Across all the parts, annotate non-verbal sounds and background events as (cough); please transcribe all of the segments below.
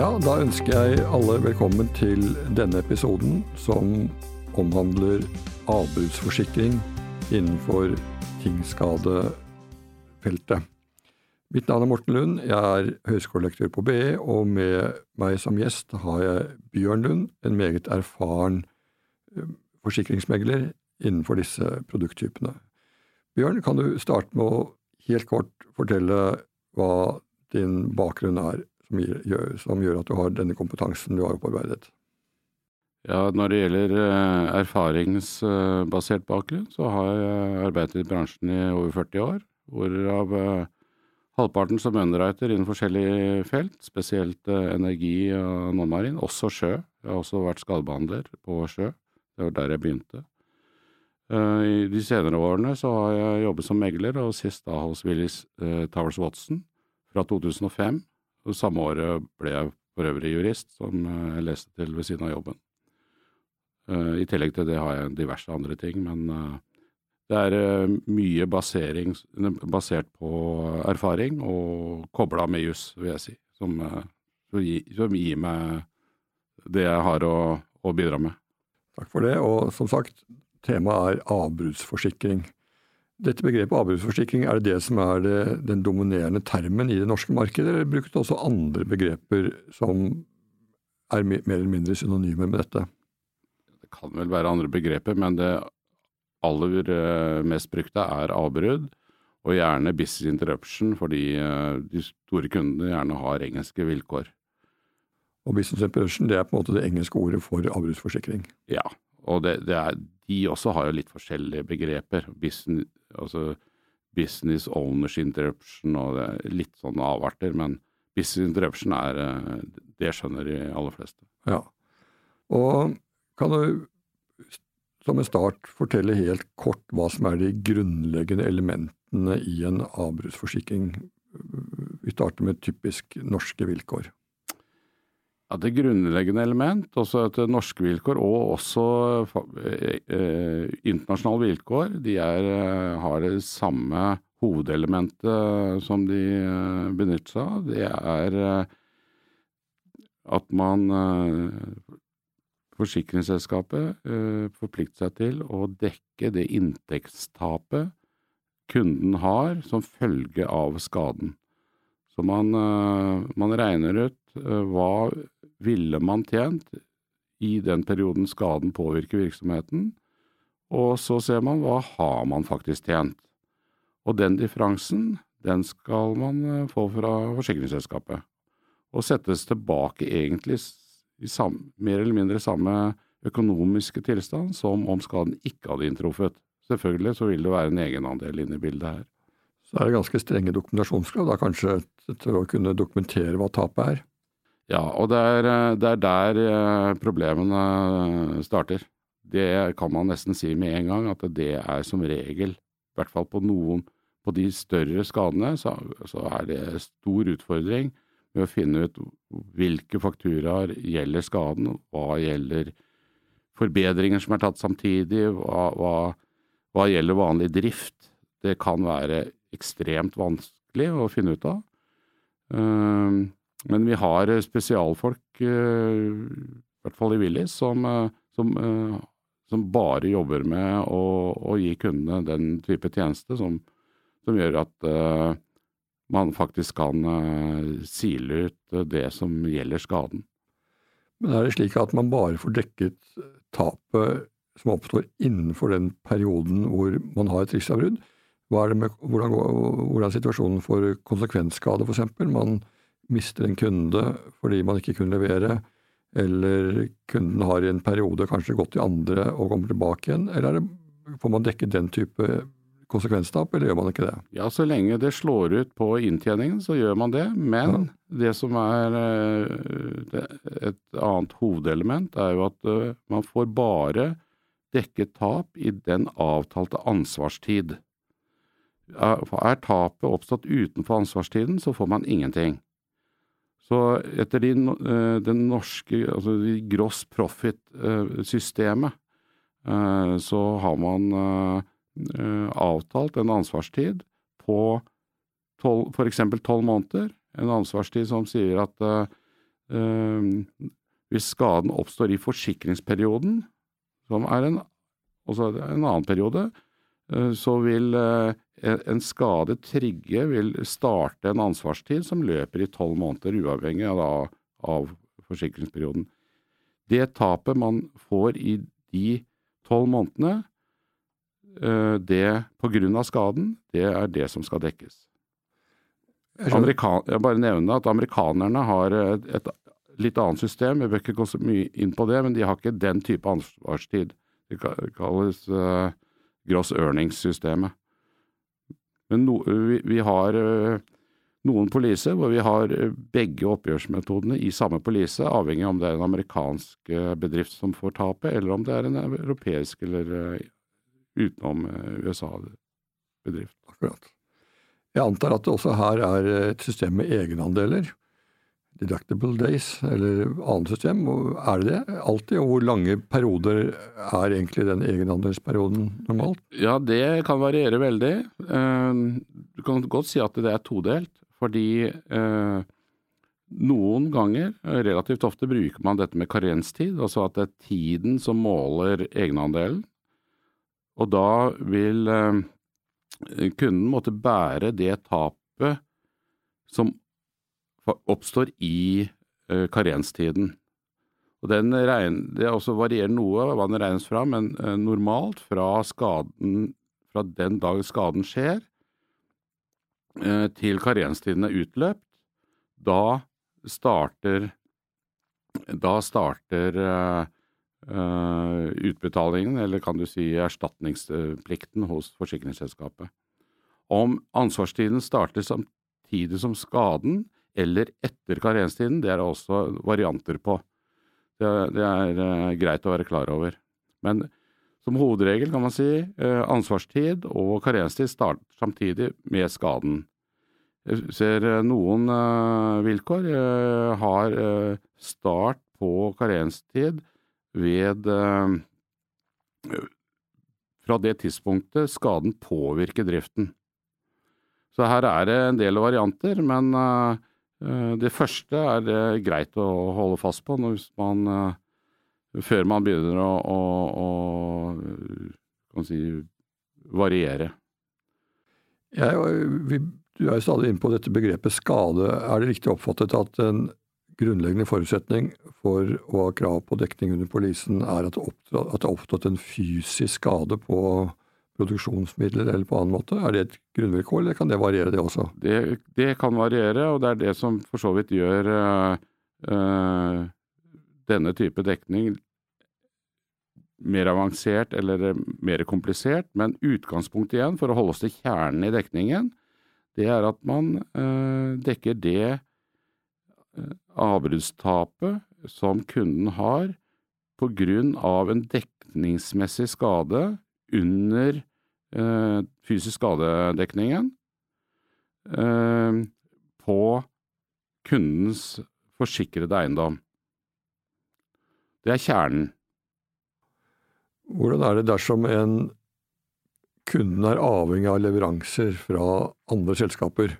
Ja, da ønsker jeg alle velkommen til denne episoden som omhandler avbudsforsikring innenfor tingskadefeltet. Mitt navn er Morten Lund, jeg er høyskolelektor på BE, og med meg som gjest har jeg Bjørn Lund, en meget erfaren eh, forsikringsmegler innenfor disse produkttypene. Bjørn, kan du starte med å helt kort fortelle hva din bakgrunn er, som gjør, som gjør at du har denne kompetansen du har opparbeidet? Ja, Når det gjelder eh, erfaringsbasert bakgrunn, så har jeg arbeidet i bransjen i over 40 år, hvorav eh, halvparten som underwriter innen forskjellige felt, spesielt eh, energi og non-marin, også sjø. Jeg har også vært skadebehandler på sjø. Det var der jeg begynte. I de senere årene så har jeg jobbet som megler, og sist da hos Willis Towers Watson fra 2005. Samme året ble jeg for øvrig jurist, som uh, jeg leste til ved siden av jobben. I tillegg til det har jeg diverse andre ting, men det er mye basering, basert på erfaring og kobla med juss, vil jeg si, som, som, gir, meg det jeg har å, å bidra med. Takk for det, og som sagt, Temaet er avbruddsforsikring. Dette begrepet avbruddsforsikring, er det det som er det, den dominerende termen i det norske markedet, eller brukes det også andre begreper som er mer eller mindre synonyme med dette? Det kan vel være andre begreper, men det aller eh, mest brukte er avbrudd, og gjerne business interruption, fordi eh, de store kundene gjerne har engelske vilkår. Og business interruption det er på en måte det engelske ordet for avbruddsforsikring? Ja, og det, det er, de også har jo litt forskjellige begreper. Business, altså business owners interruption og det er litt sånne avarter. Men business interruption er eh, Det skjønner de aller fleste. Ja. Og kan du som en start fortelle helt kort hva som er de grunnleggende elementene i en avbruddsforsikring? Vi starter med typisk norske vilkår. Ja, Det grunnleggende element, også etter norske vilkår og også eh, eh, internasjonale vilkår, de er, eh, har det samme hovedelementet som de eh, benytter seg av. Det er at man Forsikringsselskapet forplikter seg til å dekke det inntektstapet kunden har som følge av skaden. Så man, man regner ut hva ville man tjent i den perioden skaden påvirker virksomheten, og så ser man hva har man faktisk tjent. Og den differansen, den skal man eh, få fra forsikringsselskapet, og settes tilbake egentlig i samme, mer eller mindre samme økonomiske tilstand som om skaden ikke hadde inntruffet. Selvfølgelig så vil det være en egenandel inne i bildet her. Så er det ganske strenge dokumentasjonskrav da kanskje til å kunne dokumentere hva tapet er? Ja, og det er, eh, det er der eh, problemene starter. Det kan man nesten si med en gang, at det er som regel, i hvert fall på noen på de større skadene, så, så er det stor utfordring med å finne ut hvilke fakturaer gjelder skaden, hva gjelder forbedringer som er tatt samtidig, hva, hva, hva gjelder vanlig drift. Det kan være ekstremt vanskelig å finne ut av. Uh, men vi har eh, spesialfolk, eh, i hvert fall i Willis, som, eh, som, som bare jobber med å, å, gi kundene den type tjeneste som, som gjør at uh, man faktisk kan uh, sile ut det som gjelder skaden. Men er det slik at man bare får dekket tapet som oppstår innenfor den perioden hvor man har et driftsavbrudd? Hvordan, hvordan er situasjonen for konsekvensskade, f.eks.? Man mister en kunde fordi man ikke kunne levere, eller kunden har i en periode kanskje gått til andre og kommer tilbake igjen, eller det, får man dekke den type konsekvenstap, eller gjør man ikke det? Ja, så lenge det slår ut på inntjeningen, så gjør man det. Men ja. det som er et annet hovedelement, er jo at uh, man får bare dekket tap i den avtalte ansvarstid. Er, er tapet oppstått utenfor ansvarstiden, så får man ingenting. Så etter de, eh, den norske, altså de gross profit-systemet, eh, så har man eh, avtalt en ansvarstid på f.eks. tolv måneder. En ansvarstid som sier at hvis skaden oppstår i forsikringsperioden, som er en, en annen periode, så vil en skade trigge vil starte en ansvarstid som løper i tolv måneder, uavhengig av, av forsikringsperioden. Det tapet man får i de tolv månedene, det på grunn av skaden, det er det som skal dekkes. Amerikan jeg bare nevner at amerikanerne har et, et, litt annet system. Jeg bør ikke gå så mye inn på det, men de har ikke den type ansvarstid. Det kalles uh, gross earnings-systemet. Men no, vi, vi, har uh, noen poliser hvor vi har begge oppgjørsmetodene i samme polise, avhengig av om det er en amerikansk uh, bedrift som får tapet, eller om det er en europeisk eller utenom USA-bedrift. Akkurat. Jeg antar at det også her er et system med egenandeler. Deductible days, eller annet system. Er det det alltid? Og hvor lange perioder er egentlig den egenandelsperioden normalt? Ja, det kan variere veldig. Eh, du kan godt si at det er todelt. Fordi eh, noen ganger, relativt ofte, bruker man dette med karenstid. Altså at det er tiden som måler egenandelen. Og da vil eh, kunden måtte bære det tapet som oppstår i uh, karenstiden. Og den regn, Det varierer noe hva den regnes fra, men uh, normalt fra, skaden, fra den dag skaden skjer uh, til karenstiden er utløpt, da starter, da starter utbetalingen, eller kan du si erstatningsplikten hos forsikringsselskapet. Om ansvarstiden starter samtidig som skaden eller etter karenstiden, det er det også varianter på. Det, det er uh, greit å være klar over. Men som hovedregel kan man si uh, ansvarstid og karenstid starter samtidig med skaden. Jeg ser noen vilkår har start på karenstid ved eh, fra det tidspunktet skaden påvirker driften. Så her er det en del varianter, men eh, det første er det greit å holde fast på man, eh, før man begynner å, å, å si, variere. Jeg, vi, du er jo stadig inne på dette begrepet skade. Er det riktig oppfattet at en grunnleggende forutsetning for å ha krav på dekning under polisen er at det har oppstått en fysisk skade på produksjonsmidler eller på annen måte? Er det et grunnvilkår, eller kan det variere, det også? Det, det kan variere, og det er det som for så vidt gjør uh, uh, denne type dekning mer avansert eller mer komplisert. Men utgangspunktet igjen, for å holde oss til kjernen i dekningen, det er at man uh, dekker det avbruddstapet som kunden har på grunn av en dekningsmessig skade under eh, fysisk skadedekningen eh, på kundens forsikrede eiendom. Det er kjernen. Hvordan er det dersom en kunden er avhengig av leveranser fra andre selskaper?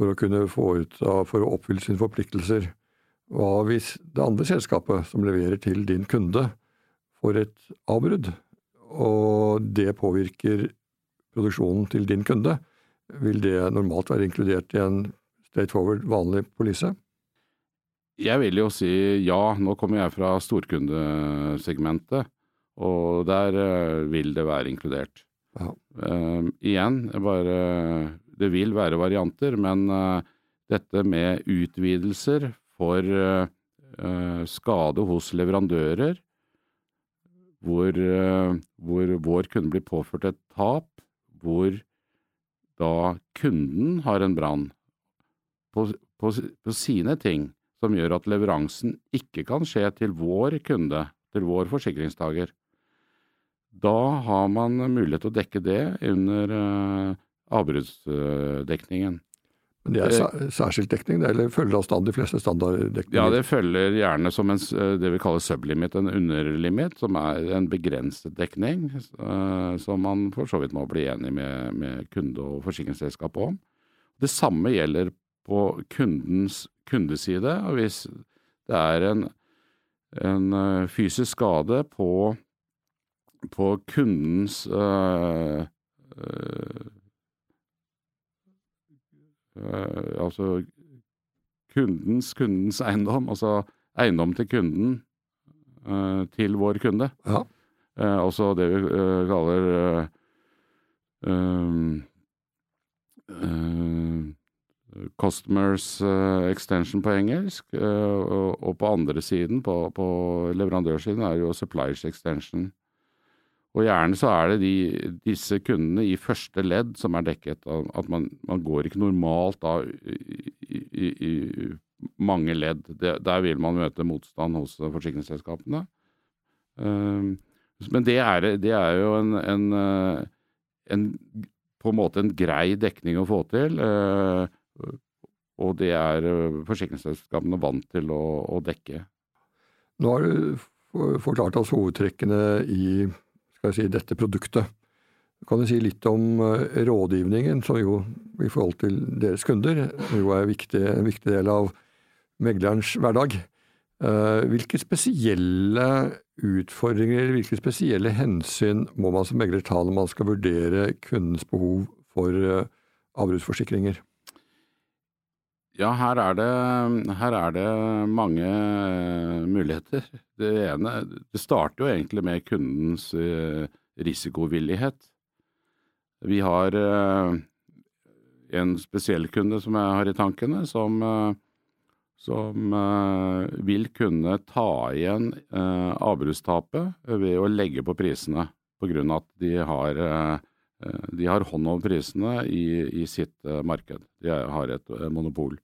for å kunne få ut for å oppfylle sine forpliktelser. Hva hvis det andre selskapet som leverer til din kunde, får et avbrudd, og det påvirker produksjonen til din kunde? Vil det normalt være inkludert i en straightforward, vanlig polise? Jeg vil jo si ja. Nå kommer jeg fra storkundesegmentet, og der uh, vil det være inkludert. Uh, igjen, bare det vil være varianter, men uh, dette med utvidelser for uh, skade hos leverandører, hvor, uh, hvor, vår kunde blir påført et tap, hvor da kunden har en brann på, på, på sine ting som gjør at leveransen ikke kan skje til vår kunde, til vår forsikringstaker. Da har man mulighet til å dekke det under avbruddsdekningen. Men det er eh, særskilt dekning, eller følger stand de fleste standarddekninger? Ja, det følger gjerne som en, eh, det vi kaller sublimit, en underlimit, som er en begrenset dekning, eh, som man for så vidt må bli enig med, med kunde og forsikringsselskap om. Det samme gjelder på kundens kundeside. og Hvis Det er en, en fysisk skade på, på kundens øh, øh, Altså kundens kundens eiendom, altså eiendom til kunden til vår kunde. Ja. altså det vi kaller Customers extension på engelsk, og på andre siden, på, på leverandørsiden, er jo suppliers extension. Og gjerne så er det de, disse kundene i første ledd som er dekket. At man, man går ikke normalt da i, i, i mange ledd. Det, der vil man møte motstand hos forsikringsselskapene. Men det er, det er jo en, en, en, på en måte en grei dekning å få til. Og det er forsikringsselskapene vant til å, å dekke. Nå har du forklart oss hovedtrekkene i skal jeg si, dette produktet. Kan du si litt om rådgivningen, som jo i forhold til deres kunder jo er viktig, en viktig del av meglerens hverdag? Hvilke spesielle utfordringer eller hvilke spesielle hensyn må man som megler ta når man skal vurdere kundens behov for avbruddsforsikringer? Ja, her er, det, her er det mange muligheter. Det ene Det starter jo egentlig med kundens risikovillighet. Vi har en spesiell kunde som jeg har i tankene, som, som vil kunne ta igjen avbruddstapet ved å legge på prisene, på grunn av at de har de har hånd over prisene i, i sitt marked. De har et monopol.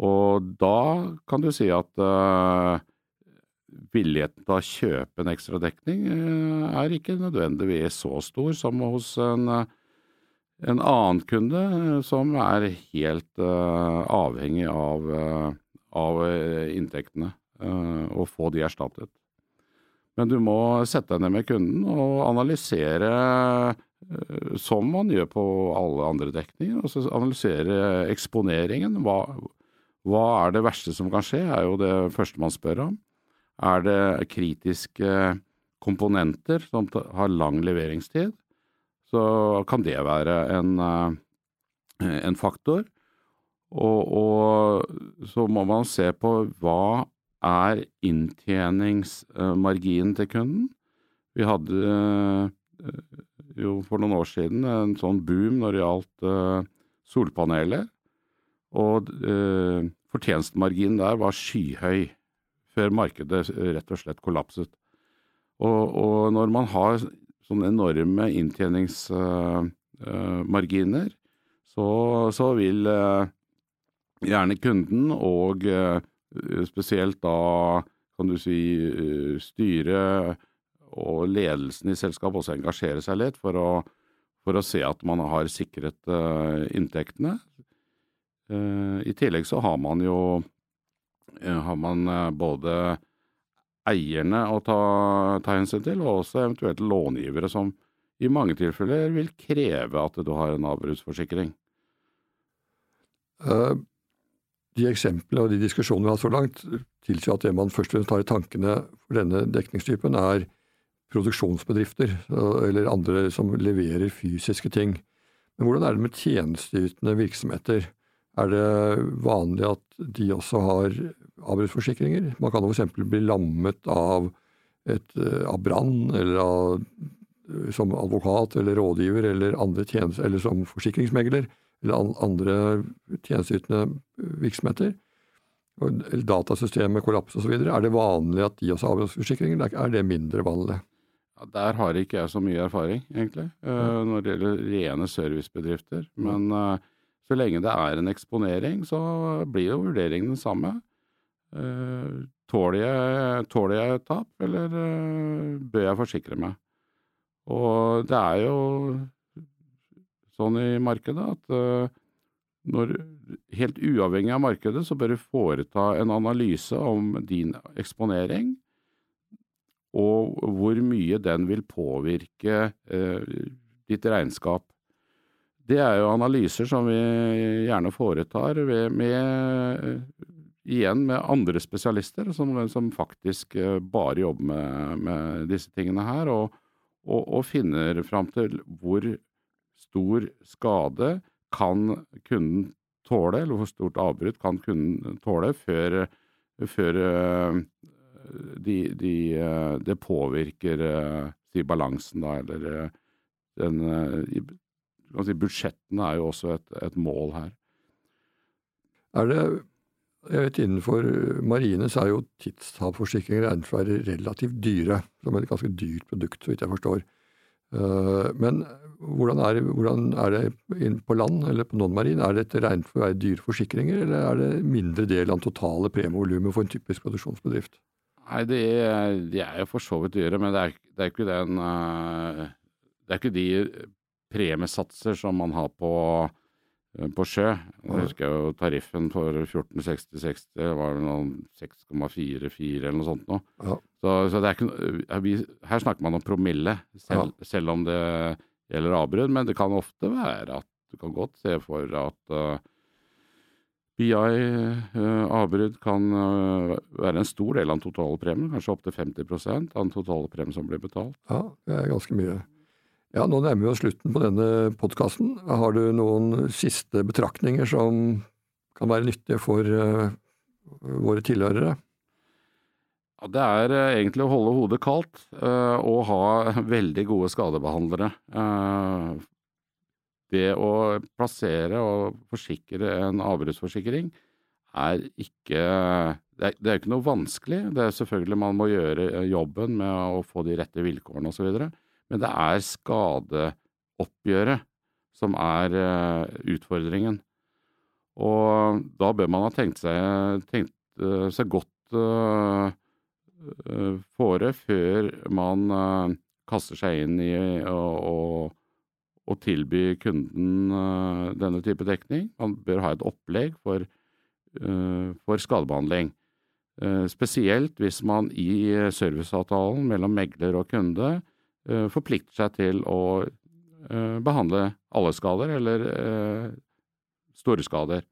Og da kan du si at uh, villigheten til å kjøpe en ekstra dekning uh, er ikke nødvendigvis så stor som hos en, en annen kunde som er helt uh, avhengig av, av inntektene, og få de erstattet. Men du må sette deg ned med kunden og analysere som man gjør på alle andre dekninger. Og så analysere eksponeringen. Hva, hva er det verste som kan skje, er jo det første man spør om. Er det kritiske komponenter som har lang leveringstid, så kan det være en, en faktor. Og, og, så må man se på hva er inntjeningsmarginen til kunden. Vi hadde jo for noen år siden en sånn boom når det gjaldt solpaneler. Og eh, fortjenestemarginen der var skyhøy før markedet rett og slett kollapset. Og, og når man har sånne enorme inntjeningsmarginer, så, så, vil gjerne kunden og spesielt da kan du si styret og ledelsen i selskapet også engasjere seg litt for å, for å se at man har sikret inntektene. Eh, I tillegg så har man jo eh, har man eh, både eierne å ta, ta, hensyn til, og også eventuelt långivere som i mange tilfeller vil kreve at du har en avbruddsforsikring. De eksemplene og de diskusjonene vi har hatt så langt, tilsier at det man først og fremst tar i tankene for denne dekningstypen, er produksjonsbedrifter eller andre som leverer fysiske ting. Men hvordan er det med tjenesteytende virksomheter? er det vanlig at de også har avbruddsforsikringer. Man kan f.eks. bli lammet av, et, eh, av brann, eller av, som advokat eller rådgiver, eller, andre tjenester, eller som forsikringsmegler, eller andre tjenesteytende virksomheter. Eller datasystemet kollaps osv. Er det vanlig at de også har avbruddsforsikringer, eller er det mindre vanlig? Ja, der har ikke jeg så mye erfaring, egentlig, uh, når det gjelder rene servicebedrifter. Men uh, så lenge det er en eksponering, så blir jo vurderingen den samme. Uh, tåler, jeg, tåler jeg tap, eller bør jeg forsikre meg? Og det er jo sånn i markedet at uh, når, helt uavhengig av markedet, så bør du foreta en analyse om din eksponering, og hvor mye den vil påvirke ditt regnskap. Det er jo analyser som vi gjerne foretar med igjen med andre spesialister som, som faktisk bare jobber med, med, disse tingene her, og, og, og finner fram til hvor stor skade kan kunden tåle, eller hvor stort avbrudd kan kunden tåle før, før de, de, det påvirker si, balansen, da, eller den si, Budsjettene er jo også et, et mål her. Er det jeg vet Innenfor marine så er jo tidstapforsikringer regnet for å være relativt dyre, som et ganske dyrt produkt, så vidt jeg forstår. Eh, men hvordan er, hvordan er det på land eller på non-marin? Er dette regnet for å være dyre forsikringer, eller er det mindre del av den totale premievolumet for en typisk produksjonsbedrift? Nei, de er, de er jo for så vidt dyre, men det er, det er ikke den uh, Det er ikke de premiesatser som man har på Eh, på sjø. Jeg husker jo tariffen for 1460-60 var noen 6,44 eller noe sånt nå. Ja. Så, så, ikke Her snakker man om promille, selv, ja. selv om det gjelder avbrudd. Men det kan ofte være at du kan godt se for at uh, BI uh, avbrudd kan uh, være en stor del av den totale premien, kanskje opptil 50% av den totale premien som blir betalt. Ja, det er ganske mye. Ja, Nå nærmer vi oss slutten på denne podkasten. Har du noen siste betraktninger som kan være nyttige for uh, våre tilhørere? Det er uh, egentlig å holde hodet kaldt uh, og ha (laughs) veldig gode skadebehandlere. det å plassere og forsikre en avbruddsforsikring er ikke det er, ikke noe vanskelig. Det er selvfølgelig Man må gjøre jobben med å få de rette vilkårene osv. Men det er skadeoppgjøret som er utfordringen. Og da bør man ha tenkt seg, tenkt, seg godt uh, fore før man kaster seg inn i å tilby kunden denne type dekning. Man bør ha et opplegg for, for skadebehandling. Spesielt hvis man i serviceavtalen mellom megler og kunde Eh, forplikter seg til å eh, behandle alle skader, eller eh, store skader.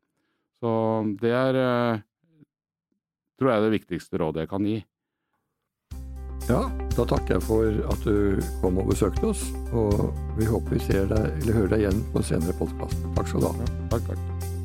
Så det er tror jeg er det viktigste rådet jeg kan gi. Ja, da takker jeg for at du kom og besøkte oss, og vi håper vi ser deg, eller hører deg igjen på en senere podkast. Takk skal du ha. Ja, takk, takk.